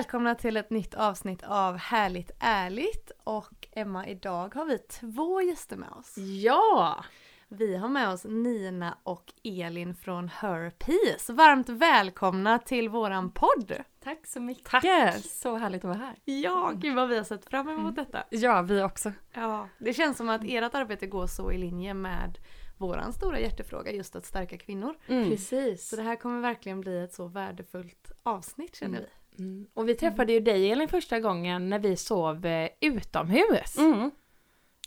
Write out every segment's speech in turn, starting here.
Välkomna till ett nytt avsnitt av Härligt ärligt och Emma idag har vi två gäster med oss. Ja! Vi har med oss Nina och Elin från Her Peace. Varmt välkomna till våran podd! Tack så mycket! Tack. Så härligt att vara här! Ja, gud vad vi har sett fram emot detta. Ja, vi också. Ja, det känns som att ert arbete går så i linje med våran stora hjärtefråga, just att stärka kvinnor. Mm. Precis. Så det här kommer verkligen bli ett så värdefullt avsnitt känner vi. Mm. Och vi träffade ju dig Elin första gången när vi sov eh, utomhus. Mm.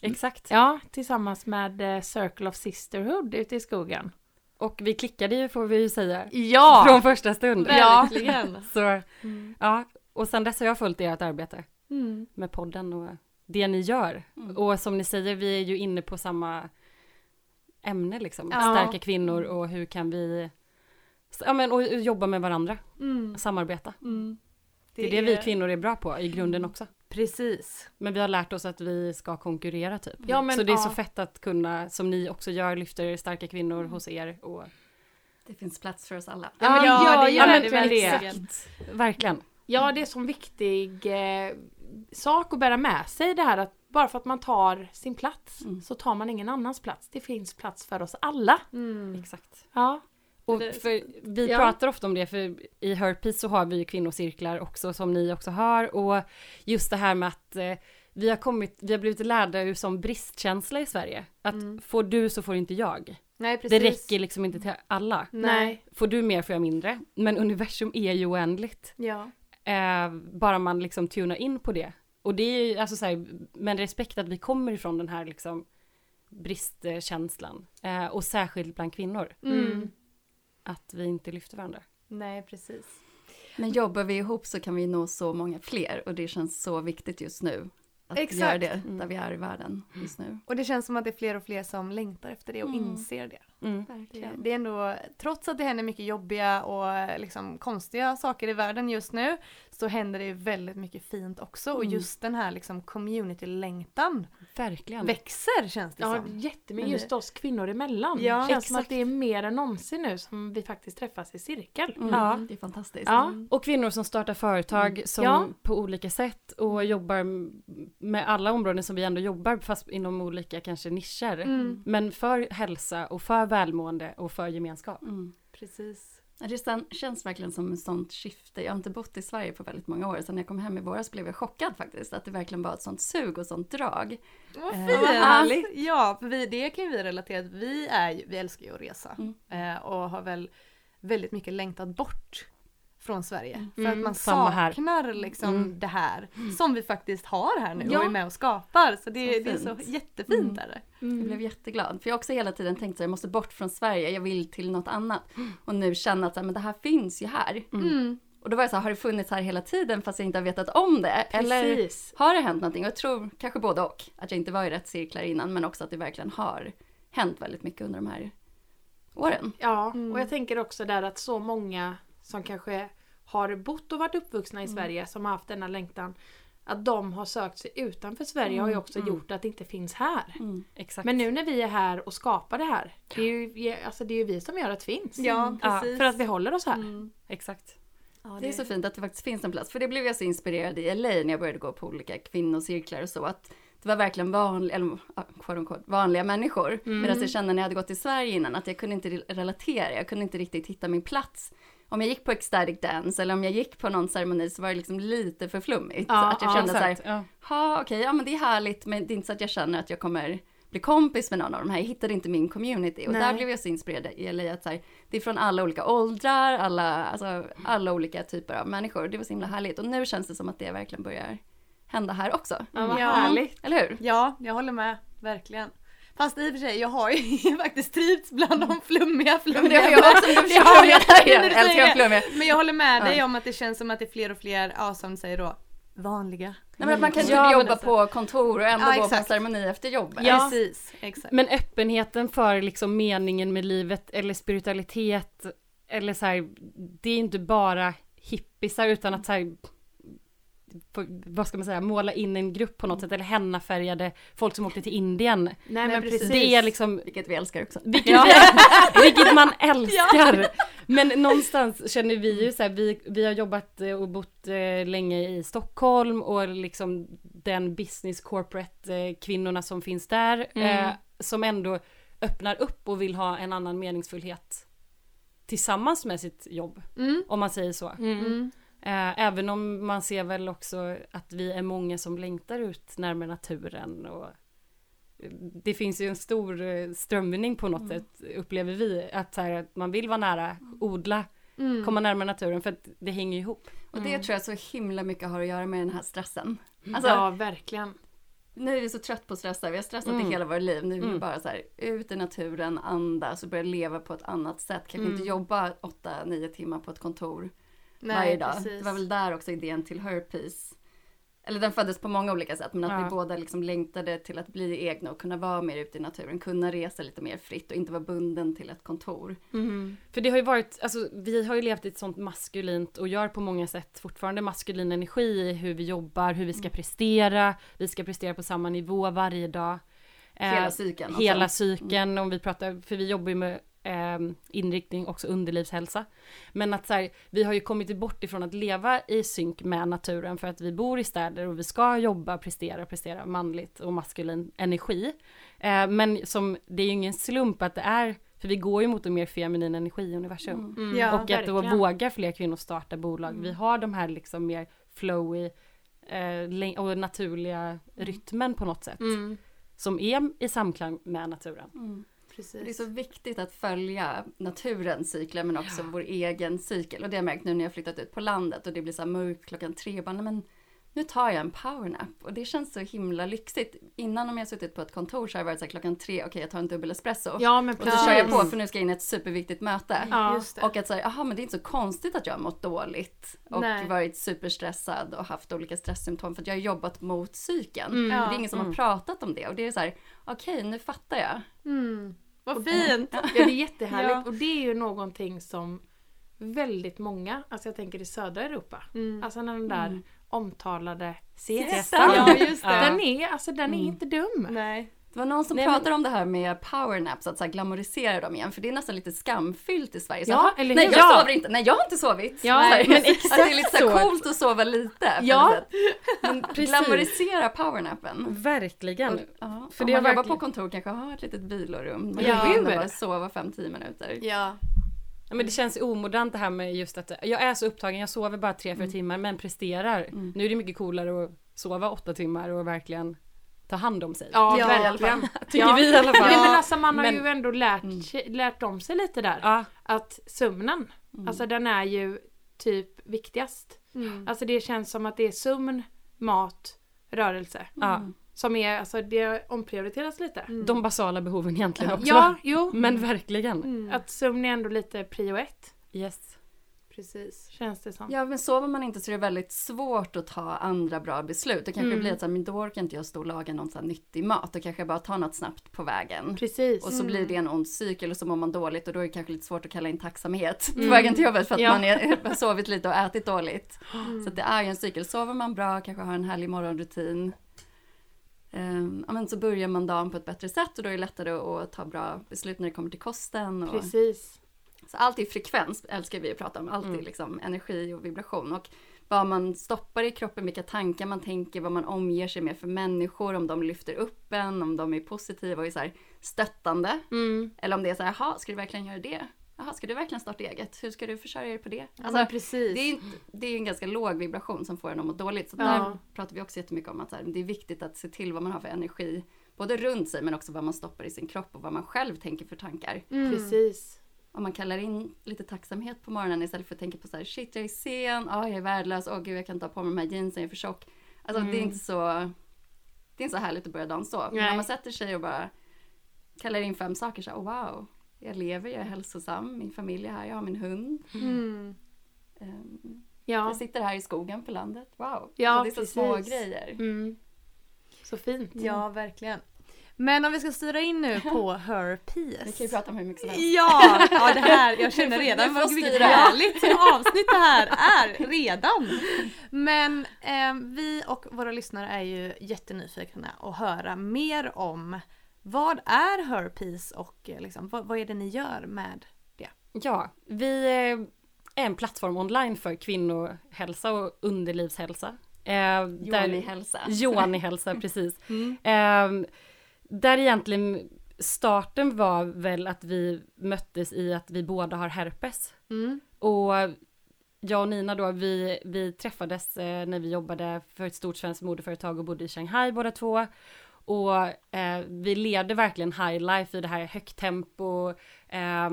Exakt. Ja, tillsammans med eh, Circle of Sisterhood ute i skogen. Och vi klickade ju får vi ju säga. Ja! Från första stund. Verkligen! Så, Mm. ja. Och sen dess har jag följt ert arbete Mm. med podden och det ni gör. Mm. Och som ni säger, vi är ju inne på samma ämne liksom. Ja. Stärka kvinnor och hur kan vi Ja men och jobba med varandra, Mm. samarbeta. Mm. Det är det vi kvinnor är bra på i grunden också. Precis. Men vi har lärt oss att vi ska konkurrera typ. Ja, men, så det är ja. så fett att kunna, som ni också gör, lyfter starka kvinnor Mm. hos er. Och, Det finns plats för oss alla. Ja, men det Ja, gör det gör det verkligen det. verkligen. verkligen. Ja, det är som viktig eh, sak att bära med sig det här att bara för att man tar sin plats Mm. så tar man ingen annans plats. Det finns plats för oss alla. Mm. Exakt. Ja. Och för, vi Ja. pratar ofta om det, för i Her Peace så har vi ju kvinnocirklar också, som ni också har. Och just det här med att eh, vi har kommit, vi har blivit lärda ur som bristkänsla i Sverige. Att Mm. får du så får inte jag. Nej, precis. Det räcker liksom inte till alla. Nej. Får du mer får jag mindre. Men universum är ju oändligt. Ja. Eh, bara man liksom tunar in på det. Och det är ju alltså så här, med respekt att vi kommer ifrån den här liksom bristkänslan. Eh, och särskilt bland kvinnor. Mm. Att vi inte lyfter varandra. Nej, precis. Men jobbar vi ihop så kan vi nå så många fler och det känns så viktigt just nu. Att Exakt. göra det Mm. där vi är i världen just nu. Och det känns som att det är fler och fler som längtar efter det och Mm. inser det. Mm. Det är ändå, trots att det händer mycket jobbiga och liksom konstiga saker i världen just nu, så händer det väldigt mycket fint också. Och Mm. just den här liksom community-längtan Verkligen. växer känns det Ja, som. jättemycket Men just oss kvinnor emellan. Ja, det känns som exakt. att det är mer än någonsin nu som vi faktiskt träffas i cirkel. Mm. Ja. Det är fantastiskt. Ja. Mm. Och kvinnor som startar företag som Ja. på olika sätt och jobbar med alla områden som vi ändå jobbar fast inom olika kanske nischer. Mm. Men för hälsa och för välmående och för gemenskap. Mm. Precis. Det kän- känns verkligen som ett sånt skifte. Jag har inte bott i Sverige på väldigt många år. Sen när jag kom hem i våras blev jag chockad faktiskt. Att det verkligen var ett sånt sug och sånt drag. Vad Eh, fint! vad härligt. Ja, för vi, det kan ju vi relatera till. Vi, är vi älskar ju att resa Mm. eh, och har väl väldigt mycket längtat bort från Sverige. För Mm, att man här. saknar liksom Mm. det här som vi faktiskt har här nu Ja. och är med och skapar. Så det, Så det är så fint. jättefint. Mm. Är det. Jag blev jätteglad. För jag har också hela tiden tänkt att jag måste bort från Sverige. Jag vill till något annat. Och nu känna att här, men det här finns ju här. Mm. Och då var jag så här, har det funnits här hela tiden fast jag inte har vetat om det? Eller Precis. har det hänt någonting? Och jag tror kanske både och. Att jag inte var i rätt cirklar innan men också att det verkligen har hänt väldigt mycket under de här åren. Ja, Mm. och jag tänker också där att så många som kanske har bott och varit uppvuxna i Mm. Sverige som har haft denna längtan att de har sökt sig utanför Sverige har ju också Mm. gjort att det inte finns här. Mm. Exakt. Men nu när vi är här och skapar det här, det är ju, alltså det är ju vi som gör att det finns. Ja, Ja, precis. För att vi håller oss här. Mm. Exakt. Ja, Det är så fint att det faktiskt finns en plats. För det blev jag så inspirerad i LA när jag började gå på olika kvinnocirklar och så. Att det var verkligen vanliga, eller, quote unquote, vanliga människor. Mm. Medan jag kände när jag hade gått i Sverige innan att jag kunde inte re- relatera. Jag kunde inte riktigt hitta min plats. Om jag gick på ecstatic dance eller om jag gick på någon ceremoni så var det liksom lite för flummigt. Ja, att jag ja, kände så här, Exakt. Ja. okej, ja men det är härligt men det är inte så att jag känner att jag kommer bli kompis med någon av de här. Jag hittade inte min community. Och Nej. där blev jag så inspirerad i att så här, det är från alla olika åldrar, alla, alltså, alla olika typer av människor. Det var så himla härligt. Och nu känns det som att det verkligen börjar hända här också. Ja, vad Ja. härligt. Eller hur? Ja, jag håller med. Verkligen. Fast i och för sig, jag har ju faktiskt trivts bland de flummiga, Men flummiga. det har jag också, Det har jag. jag älskar flummiga. Men jag håller med dig Ja. om att det känns som att det är fler och fler, ja som du säger då, vanliga. Nej, men att man kan Ja, men jobba alltså- på kontor och ändå Ja, gå på ceremoni efter jobbet. Ja. Precis, exakt. Men öppenheten för liksom meningen med livet eller spiritualitet eller så här, det är inte bara hippisar utan att så här, på- vad ska man säga, måla in en grupp på något sätt eller hennafärgade folk som åkte till Indien. Nej men precis. precis. Det är liksom, Vilket vi älskar också. vilket, vilket man älskar. Men någonstans känner vi ju så här, vi, vi har jobbat eh, och bott eh, länge i Stockholm och liksom den business corporate eh, kvinnorna som finns där Mm. eh, som ändå öppnar upp och vill ha en annan meningsfullhet tillsammans med sitt jobb, Mm. om man säger så. Mm. Mm. Eh, även om man ser väl också att vi är många som längtar ut närmare naturen och eh, det finns ju en stor eh, strömning på något sätt upplever vi att, så här, att man vill vara nära, odla, Mm. komma närmare naturen för att det hänger ihop. Och det tror jag så himla mycket har att göra med den här stressen. Alltså, ja verkligen. nu är vi så trött på att stressa, vi har stressat Mm. i hela vårt liv. Nu vill vi Mm. bara så här, ut i naturen, andas och börja leva på ett annat sätt. Kanske Mm. inte jobba 8-9 timmar på ett kontor Nej, varje dag. precis. Det var väl där också idén till Herpeace. Eller den föddes på många olika sätt, men att Ja. vi båda liksom längtade till att bli egna och kunna vara mer ute i naturen, kunna resa lite mer fritt och inte vara bunden till ett kontor. Mm. För det har ju varit, alltså vi har ju levt i ett sånt maskulint och gör på många sätt fortfarande maskulin energi i hur vi jobbar, hur vi ska prestera, vi ska prestera på samma nivå varje dag. Eh, Hela cykeln. alltså. hela cykeln om vi pratar, för vi jobbar ju med eh, inriktning också underlivshälsa. Men att så här, vi har ju kommit bort ifrån att leva i synk med naturen för att vi bor i städer och vi ska jobba, prestera, prestera manligt och maskulin energi. Eh, men som, det är ju ingen slump att det är, för vi går ju mot en mer feminin energi i universum. Mm. Mm. Ja, och att då verkligen. vågar fler kvinnor starta bolag. Vi har de här liksom mer flowy eh, och naturliga rytmen på något sätt. Mm. Som är i samklang med naturen. Precis. Det är så viktigt att följa naturens cykler men också vår egen cykel. Och det har jag märkt nu när jag har flyttat ut på landet och det blir så mörkt klockan tre. Bara, men nu tar jag en powernap och det känns så himla lyxigt. Innan om jag suttit på ett kontor så har det varit så här klockan tre, okej jag tar en dubbel espresso. Ja men och så kör jag på för nu ska jag in i ett superviktigt möte. Ja. Just det. Och att säga, jaha men det är inte så konstigt att jag har mått dåligt och Nej. varit superstressad och haft olika stresssymptom för att jag har jobbat mot cykeln. Mm. Ja. det är ingen som har Mm. pratat om det och det är så här, okej nu fattar jag. Mm. Vad fint! Ja det är jättehärligt Ja. och det är ju någonting som väldigt många, alltså jag tänker i södra Europa, Mm. alltså när den där Mm. omtalade Siestan. siestan. Ja, just det. Den är, alltså den är Mm. inte dum. Nej. Det var någon som Nej, men- pratade om det här med powernaps, att så här glamorisera dem igen, för det är nästan lite skamfyllt i Sverige. Så, Ja, "Jaha, eller nej jag Ja. sover inte, nej jag har inte sovit. Ja, Så här, men att det är lite så coolt att sova lite. Ja. Men Precis. glamorisera powernappen. Verkligen. Och, ja, För om det man har jobbar verkligen- på kontor kanske ha ett litet vilorum. Man Ja. Hur? bara sova 5-10 minuter. Ja. Ja, men det känns omodernt det här med just att jag är så upptagen, jag sover bara 3-4 timmar men presterar. Mm. Nu är det mycket coolare att sova 8 timmar och verkligen ta hand om sig. Ja, Ja, verkligen. Tycker ja. vi i alla fall. Nej, men alltså man har Men- ju ändå lärt, Mm. lärt om sig lite där. Ja, Att sömnen, Mm. alltså den är ju typ viktigast. Mm. Alltså det känns som att det är sömn, mat, rörelse. Mm. Som är, alltså det omprioriteras lite. Mm. De basala behoven egentligen också. Ja, jo. Men verkligen. Mm. Att sömn är ändå lite prio ett. Yes. Precis. Känns det som. Ja, men sover man inte så är det väldigt svårt att ta andra bra beslut. Det kanske Mm. blir så här, men då orkar inte jag stå och laga någon så här nyttig mat. Då kanske jag bara tar något snabbt på vägen. Precis. Och så blir det en ond cykel och så mår man dåligt och då är det kanske lite svårt att kalla in tacksamhet Mm. på vägen till jobbet för att Ja. man är, har sovit lite och ätit dåligt. Mm. Så det är ju en cykel. Sover man bra, kanske har en härlig morgonrutin. Um, ja, men så börjar man dagen på ett bättre sätt och då är det lättare att ta bra beslut när det kommer till kosten. Och, Precis. Så allt är frekvens, älskar vi att prata om. Allt är Mm. liksom energi och vibration. Och vad man stoppar i kroppen, vilka tankar man tänker, vad man omger sig med för människor, om de lyfter upp en, om de är positiva och är så här stöttande. Mm. Eller om det är så här, jaha, ska du verkligen göra det? Jaha, ska du verkligen starta eget? Hur ska du försörja dig på det? Alltså, precis. det är, inte, det är en ganska låg vibration som får en att må dåligt. Så Ja. där pratar vi också jättemycket om att så här, det är viktigt att se till vad man har för energi, både runt sig men också vad man stoppar i sin kropp och vad man själv tänker för tankar. Mm. Precis. Om man kallar in lite tacksamhet på morgonen istället för att tänka på så här, shit jag är sen, ah, jag är värdelös, åh gud jag kan inte ha på mig de här jeansen, jag är för tjock. Alltså det är Mm. inte så, det är inte så härligt att börja dagen så. Men när man sätter sig och bara kallar in fem saker så här, oh, wow, jag lever, jag är hälsosam, min familj är här, jag har min hund. Mm. Ehm, Ja. Jag sitter här i skogen på landet, wow. Ja, så det är så precis. små grejer. Mm. Så fint. Ja, verkligen. Men om vi ska styra in nu på Her Vi kan ju prata om hur mycket som helst. Ja, ja det här, jag känner redan vad vilket härligt avsnitt det här är redan. Men eh, vi och våra lyssnare är ju jättenyfikna att höra mer om vad är Her och eh, liksom, vad, vad är det ni gör med det? Ja, vi eh, är en plattform online för kvinnohälsa och underlivshälsa. Eh, Johan i hälsa. Johan i hälsa, precis. Mm. Eh, där egentligen starten var väl att vi möttes i att vi båda har herpes. Mm. Och jag och Nina då, vi, vi träffades eh, när vi jobbade för ett stort svenskt modeföretag och bodde i Shanghai båda två. Och eh, vi levde verkligen high life i det här högt tempo, eh,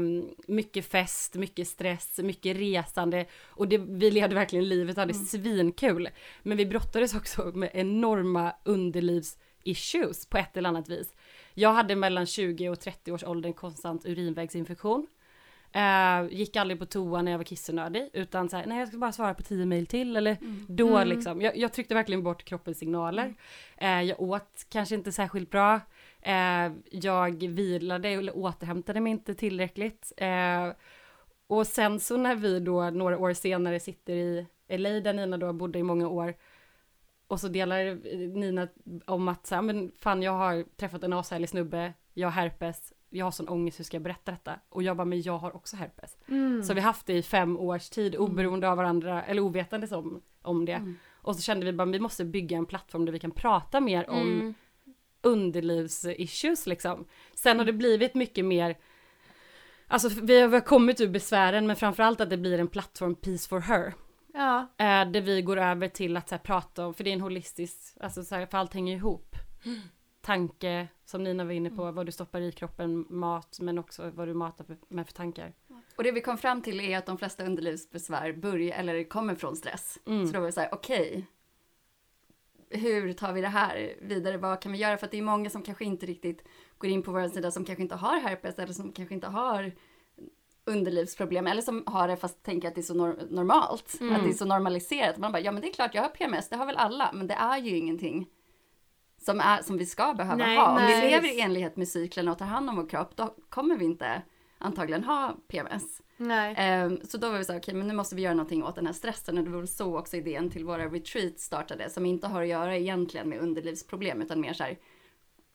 mycket fest, mycket stress, mycket resande. Och det, vi levde verkligen livet och hade svinkul. Men vi brottades också med enorma underlivsissues på ett eller annat vis. Jag hade mellan 20 och 30 års ålder en konstant urinvägsinfektion. Eh, gick aldrig på toa när jag var kissnödig utan så här, nej jag ska bara svara på 10 mejl till eller då Mm. liksom. Jag, jag tryckte verkligen bort kroppens signaler. Eh, jag åt kanske inte särskilt bra. Eh, jag vilade eller återhämtade mig inte tillräckligt. Och sen så när vi då några år senare sitter i LA där Nina då bodde i många år och så delar Nina om att så här, men fan jag har träffat en ashärlig snubbe, jag har herpes, jag har sån ångest, hur ska jag berätta detta? Och jag bara, men jag har också herpes. Mm. Så vi har haft det i fem års tid, oberoende av varandra, eller ovetandes om, om det. Mm. Och så kände vi bara, vi måste bygga en plattform där vi kan prata mer om Mm. underlivsissues liksom. Sen har det blivit mycket mer, alltså vi har, vi har kommit ur besvären, men framförallt att det blir en plattform Peace for her. Ja. Eh, där vi går över till att här, prata om, för det är en holistisk, alltså så här, för allt hänger ihop. Tanke, som Nina var inne på, vad du stoppar i kroppen, mat, men också vad du matar för- med för tankar. Och det vi kom fram till är att de flesta underlivsbesvär börjar, eller kommer från stress. Mm. Så då var vi så här, okej. hur tar vi det här vidare? Vad kan vi göra? För att det är många som kanske inte riktigt går in på vår sida som kanske inte har herpes eller som kanske inte har underlivsproblem eller som har det fast tänker att det är så nor- normalt. Mm. Att det är så normaliserat. Man bara, ja men det är klart jag har PMS, det har väl alla, men det är ju ingenting som, är, som vi ska behöva Nej, ha. Om nej. vi lever i enlighet med cyklen och tar hand om vår kropp, då kommer vi inte antagligen ha PMS. Ehm, så då var vi så här, okej men nu måste vi göra någonting åt den här stressen och det var så också idén till våra retreats startade som inte har att göra egentligen med underlivsproblem utan mer så här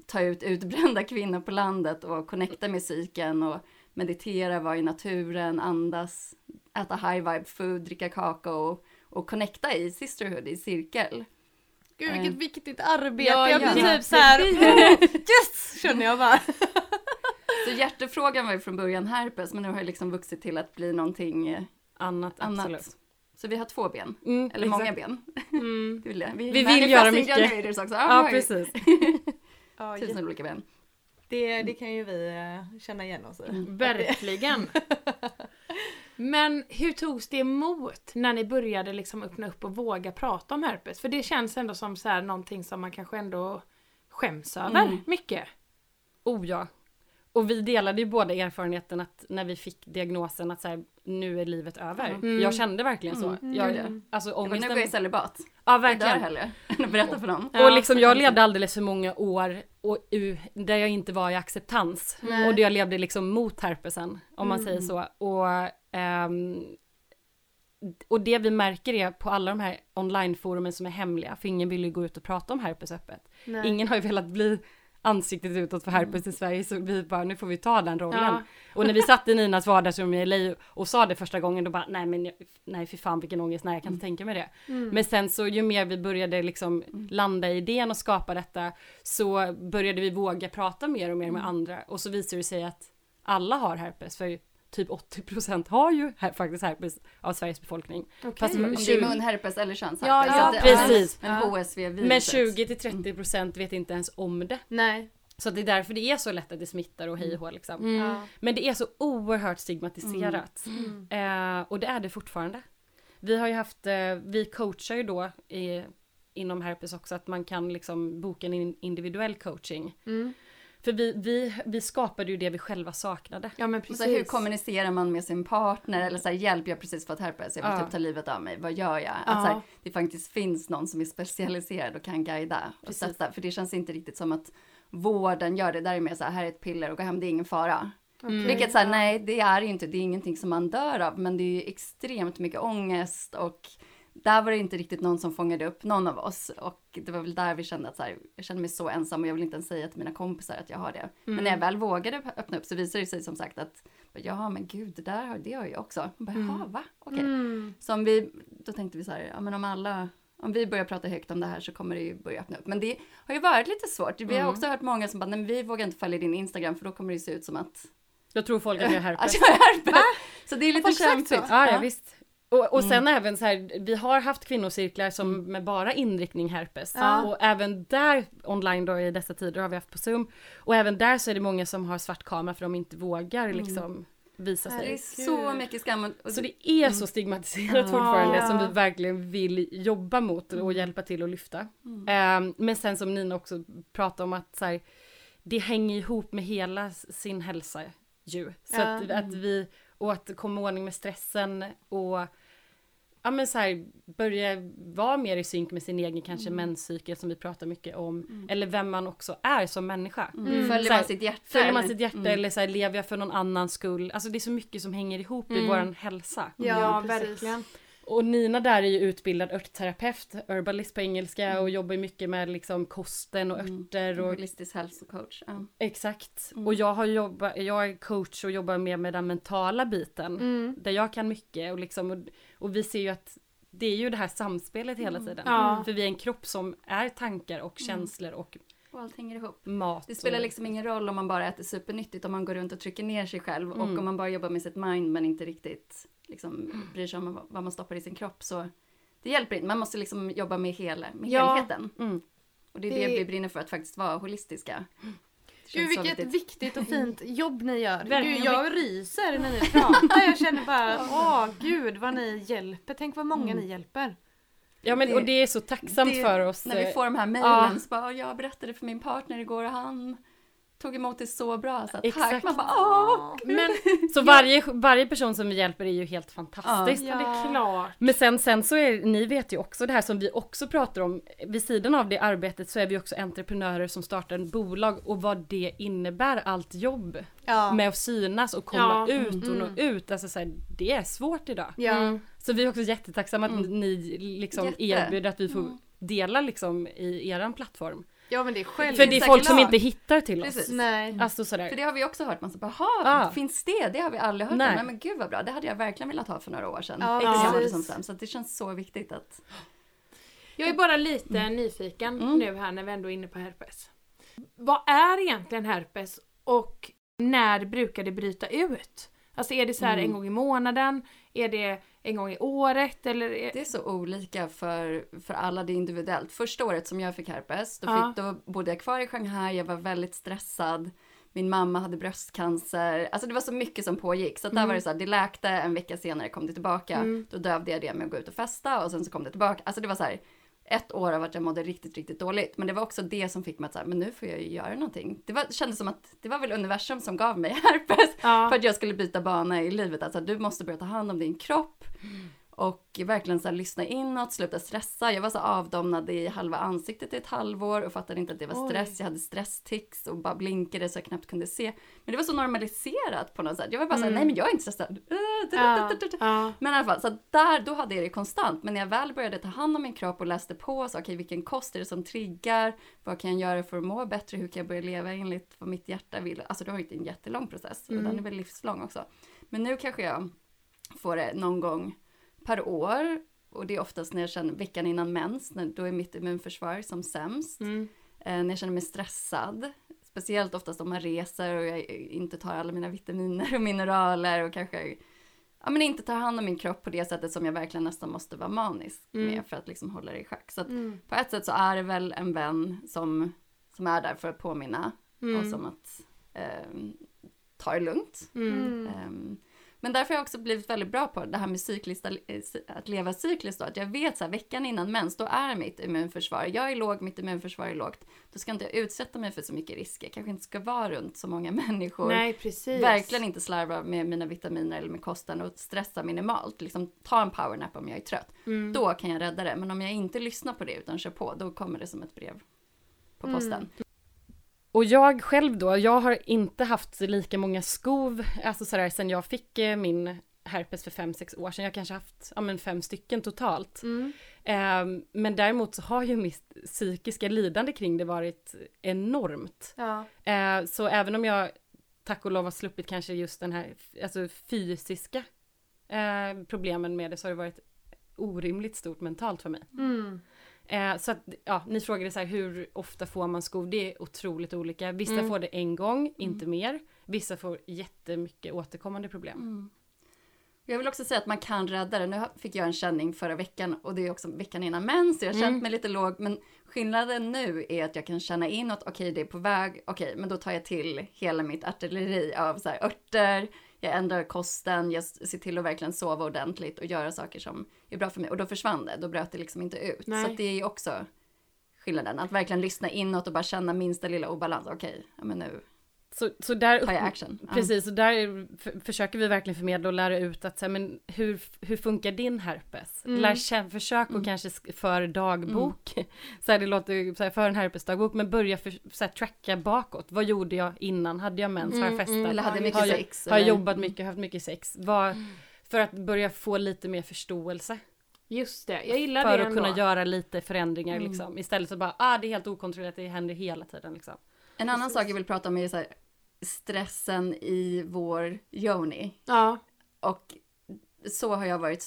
ta ut utbrända kvinnor på landet och connecta med cykeln och meditera, vara i naturen, andas, äta high vibe food, dricka kakao och connecta i sisterhood, i cirkel. Gud Eh. vilket viktigt arbete, Ja, jag blir ja. typ såhär yes känner jag bara. Så hjärtefrågan var ju från början herpes men nu har det liksom vuxit till att bli någonting eh, Annat, annat. absolut. Så vi har två ben, Mm, eller exakt. många ben. Mm. Det vill jag. Vi, Vi vill göra mycket. också. Ja, vi har ju precis. Ja, Tusen olika ben. Det, det kan ju vi eh, känna igen oss i. Mm. Verkligen. Men hur togs det emot när ni började liksom öppna upp och våga prata om herpes? För det känns ändå som så här någonting som man kanske ändå skäms över Mm. mycket. Oh ja. Och vi delade ju båda erfarenheten att när vi fick diagnosen att så här, nu är livet över. Mm. Jag kände verkligen så. Mm. Jag, Mm. alltså Ja, men nu ångesten. går jag i celibat. Ja Jag dör verkligen. hellre berätta för någon. Ja, och liksom jag levde alldeles för många år och, där jag inte var i acceptans. Nej. Och där jag levde liksom mot herpesen, om man Mm. säger så. Och, ehm, och det vi märker är på alla de här onlineforumen som är hemliga, för ingen vill ju gå ut och prata om herpes öppet. Nej. Ingen har ju velat bli ansiktet utåt för herpes i Sverige, så vi bara, nu får vi ta den rollen. Ja. Och när vi satt i Ninas vardagsrum i LA och sa det första gången, då bara, nej men, nej för fan vilken ångest, nej jag kan inte tänka mig det. Mm. Men sen så ju mer vi började liksom landa i idén och skapa detta så började vi våga prata mer och mer med andra och så visade det sig att alla har herpes för typ 80% har ju her- faktiskt herpes av Sveriges befolkning. Fast Om det är 20, munherpes eller könsherpes. Ja, ja, att det- precis. Men Ja. HSV-viruset. men 20-30% vet inte ens om det. Nej. Så det är därför det är så lätt att det smittar och hej och liksom. Mm. Ja. Men det är så oerhört stigmatiserat. Mm. Eh, och det är det fortfarande. Vi har ju haft, eh, vi coachar ju då i inom herpes också att man kan liksom boka en in- individuell coaching. För vi, vi, vi skapade ju det vi själva saknade. Ja men precis. så här, hur kommunicerar man med sin partner eller så här, hjälp jag har precis fått herpes, jag vill Ja. typ ta livet av mig, vad gör jag? Ja. Att så här, det faktiskt finns någon som är specialiserad och kan guida och stötta, för det känns inte riktigt som att vården gör det, där är mer så här, här är ett piller och gå hem, det är ingen fara. Mm. Vilket så här, nej det är ju inte, det är ingenting som man dör av, men det är ju extremt mycket ångest och där var det inte riktigt någon som fångade upp någon av oss och det var väl där vi kände att så här, jag kände mig så ensam och jag vill inte ens säga till mina kompisar att jag har det. Men när jag väl vågade öppna upp så visade det sig som sagt att ja men gud det där har, det har jag också. Bara, Jaha va? Okej. Mm. Så om vi, då tänkte vi så här, ja men om alla, om vi börjar prata högt om det här så kommer det ju börja öppna upp. Men det har ju varit lite svårt. Vi har också hört många som bara, nej men vi vågar inte följa din Instagram för då kommer det se ut som att, Jag tror folk att jag har herpes. att jag är herpes. Så det är lite kämpigt. Ja, ja visst. Och, och sen även så här, vi har haft kvinnocirklar som med bara inriktning herpes. Ja. Och även där online då i dessa tider har vi haft på Zoom. Och även där så är det många som har svart kamera för de inte vågar liksom visa Det är sig. så mycket skam. Så det är så stigmatiserat Ja. fortfarande som vi verkligen vill jobba mot och hjälpa till att lyfta. Mm. Ehm, men sen som Nina också pratar om att så här, det hänger ihop med hela sin hälsa ju. Så Ja. att, att vi, och att komma i ordning med stressen och ja men så här, börja vara mer i synk med sin egen kanske menscykel som vi pratar mycket om. Eller vem man också är som människa. Mm. Mm. Följer här, man sitt hjärta? Följer man sitt hjärta Mm. eller så här, lever jag för någon annans skull? Alltså det är så mycket som hänger ihop i Mm. våran hälsa. Ja, Ja, precis. verkligen. Och Nina där är ju utbildad örtterapeut, herbalist på engelska Mm. och jobbar mycket med liksom kosten och Mm. örter och Holistisk hälsocoach. Ja. exakt. Mm. Och jag har jobbat, jag är coach och jobbar mer med den mentala biten Mm. där jag kan mycket och liksom och, och vi ser ju att det är ju det här samspelet hela Mm. tiden. Ja. För vi är en kropp som är tankar och känslor och Och allt hänger ihop. mat. Det spelar och, liksom ingen roll om man bara äter supernyttigt, om man går runt och trycker ner sig själv och Mm. om man bara jobbar med sitt mind men inte riktigt liksom, bryr sig om vad- man stoppar i sin kropp så det hjälper inte. Man måste liksom jobba med, hela, med Ja. helheten. Mm. Och det är Det- det... vi brinner för, att faktiskt vara holistiska. Det Gud vilket viktigt. viktigt och fint jobb ni gör. Verkligen. Gud, jag ryser när ni pratar. Jag känner bara, åh gud vad ni hjälper. Tänk vad många Mm. ni hjälper. Ja men Det- och det är så tacksamt det- för oss. När vi eh, får de här mejlen Ja. så bara, jag berättade för min partner igår och han tog emot det så bra. Så tack. Exakt. Man bara, åh! Men Så varje, varje person som vi hjälper är ju helt fantastiskt. ja, det är klart. Men sen, sen så är, ni vet ju också det här som vi också pratar om, vid sidan av det arbetet så är vi också entreprenörer som startar en bolag och vad det innebär, allt jobb Ja. med att synas och komma Ja, ut och nå mm. ut, alltså så här, det är svårt idag. Ja. Mm. Så vi är också jättetacksamma att Mm. ni liksom Jätte. erbjuder att vi får Mm. dela liksom i eran plattform. Ja men det är självklart. För det är folk som inte hittar till oss. Precis. Nej. Alltså sådär. För det har vi också hört, man säger, jaha, Ja. finns det? Det har vi aldrig hört Nej. om. Nej men gud vad bra, det hade jag verkligen velat ha för några år sedan. Ja, som sämst. Så att det känns så viktigt att... Jag är bara lite nyfiken Mm. nu här när vi ändå är inne på herpes. Vad är egentligen herpes och när brukar det bryta ut? Alltså är det så här Mm. en gång i månaden? Är det en gång i året? Eller. Det är så olika för, för alla, det är individuellt. Första året som jag fick herpes, då, Ja. fick, då bodde jag kvar i Shanghai, jag var väldigt stressad. Min mamma hade bröstcancer. Alltså det var så mycket som pågick. Så att där Mm. var det så här, det läkte, en vecka senare kom det tillbaka. Mm. Då dövde jag det med att gå ut och festa och sen så kom det tillbaka. Alltså det var så här, ett år av att jag mådde riktigt, riktigt dåligt. Men det var också det som fick mig att säga, men nu får jag ju göra någonting. Det, var, kändes som att det var väl universum som gav mig herpes. Ja. För att jag skulle byta bana i livet. Alltså du måste börja ta hand om din kropp. Och verkligen så här, lyssna inåt, sluta stressa. Jag var så avdomnad i halva ansiktet i ett halvår och fattade inte att det var Oj. stress. Jag hade stresstics och bara blinkade så jag knappt kunde se. Men det var så normaliserat på något sätt. Jag var bara Mm. nej men jag är inte stressad. Ja. Ja. Men i alla fall, så där, då hade jag det konstant. Men när jag väl började ta hand om min kropp och läste på, så okej, vilken kost är det som triggar? Vad kan jag göra för att må bättre? Hur kan jag börja leva enligt vad mitt hjärta vill? Alltså det har inte en jättelång process, Mm. och den är väl livslång också. Men nu kanske jag får det någon gång per år. Och det är oftast när jag känner veckan innan mens, när, då är mitt immunförsvar som sämst. Mm. Eh, när jag känner mig stressad. Speciellt oftast om man reser och jag inte tar alla mina vitaminer och mineraler och kanske ja, men inte tar hand om min kropp på det sättet som jag verkligen nästan måste vara manisk Mm. med för att liksom hålla det i schack. Så att Mm. på ett sätt så är det väl en vän som, som är där för att påminna och Mm. som att eh, ta det lugnt. Mm. Men därför har jag också blivit väldigt bra på det här med cyklista, eh, att leva cykliskt då. Att jag vet så här, veckan innan mens, då är mitt immunförsvar, jag är låg, mitt immunförsvar är lågt. Då ska inte jag utsätta mig för så mycket risker, kanske inte ska vara runt så många människor. Nej, precis. Verkligen inte slarva med mina vitaminer eller med kosten och stressa minimalt. Liksom ta en powernap om jag är trött. Mm. Då kan jag rädda det. Men om jag inte lyssnar på det utan kör på, då kommer det som ett brev på Mm. Och jag själv då, jag har inte haft lika många skov, alltså sådär sen jag fick eh, min herpes för fem sex år sedan. Jag kanske haft, ja men fem stycken totalt. Mm. Eh, men däremot så har ju mitt psykiska lidande kring det varit enormt. Ja. Eh, så även om jag tack och lov har sluppit kanske just den här alltså fysiska eh, problemen med det så har det varit orimligt stort mentalt för mig. Mm. Eh, så att, ja, ni frågade så här, hur ofta får man skov? Det är otroligt olika. Vissa Mm. får det en gång, inte mer. Vissa får jättemycket återkommande problem. Mm. Jag vill också säga att man kan rädda det. Nu fick jag en känning förra veckan och det är också veckan innan mens. så Jag har känt Mm. mig lite låg. Men skillnaden nu är att jag kan känna inåt. Okej, det är på väg. Okej, men då tar jag till hela mitt artilleri av så här örter. Jag ändrar kosten. Jag ser till att verkligen sova ordentligt och göra saker som är bra för mig. Och då försvann det. Då bröt det liksom inte ut. Nej. Så det är också skillnaden. Att verkligen lyssna inåt och bara känna minsta lilla obalans. Okej, ja, men nu Så, så där, action. Precis, och där försöker vi verkligen förmedla och lära ut att så här, men hur, hur funkar din herpes? Mm. Lär känna, försök och Mm. kanske sk- för dagbok. Så här, det låter så här, för en herpesdagbok, men börja för, så här, tracka bakåt. Vad gjorde jag innan? Hade jag mens? Har jag Mm, festat? mm. Eller hade mycket har sex. Har jag jobbat mycket, haft mycket sex? Vad, För att börja få lite mer förståelse. Just det, jag gillar För det att ändå. kunna göra lite förändringar Mm. liksom. Istället för bara, ah det är helt okontrollerat, det händer hela tiden liksom. En annan Precis. sak jag vill prata om är så här, stressen i vår yoni. Ja, Och så har jag varit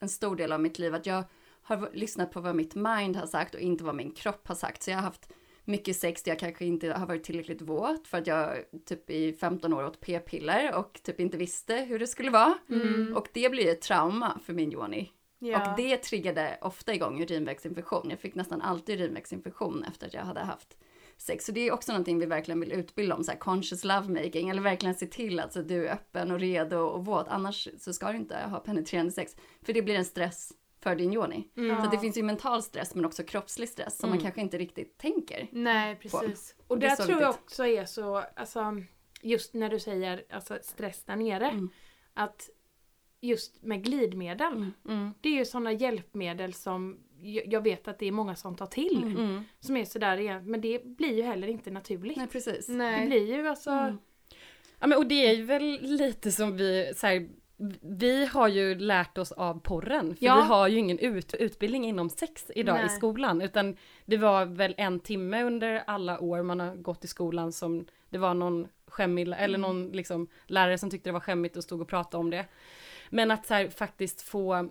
en stor del av mitt liv. Att jag har lyssnat på vad mitt mind har sagt och inte vad min kropp har sagt. Så jag har haft mycket sex där jag kanske inte har varit tillräckligt våt för att jag typ i 15 år åt p-piller och typ inte visste hur det skulle vara. Mm. Och det blir ett trauma för min yoni. Ja. Och det triggade ofta igång urinvägsinfektion. Jag fick nästan alltid urinvägsinfektion efter att jag hade haft sex. Så det är också någonting vi verkligen vill utbilda om, så här conscious lovemaking, eller verkligen se till att så du är öppen och redo och våt. Annars så ska du inte ha penetrerande sex, för det blir en stress för din yoni. mm. Så det finns ju mental stress men också kroppslig stress som man Mm. kanske inte riktigt tänker. Nej, precis. Och Det det tror jag viktigt. också är så, alltså just när du säger alltså, stress där nere. Mm. Att just med glidmedel. Mm. Mm. Det är ju sådana hjälpmedel som jag vet att det är många som tar till. Mm. Mm. Som är sådär igen, men det blir ju heller inte naturligt. Nej, precis. Det Nej. blir ju alltså... Mm. Ja men och det är ju väl lite som vi, så här, vi har ju lärt oss av porren, för Ja. vi har ju ingen ut, utbildning inom sex idag Nej. i skolan, utan det var väl en timme under alla år man har gått i skolan som det var någon skämmig, eller någon liksom lärare som tyckte det var skämmigt och stod och pratade om det. Men att så här, faktiskt få,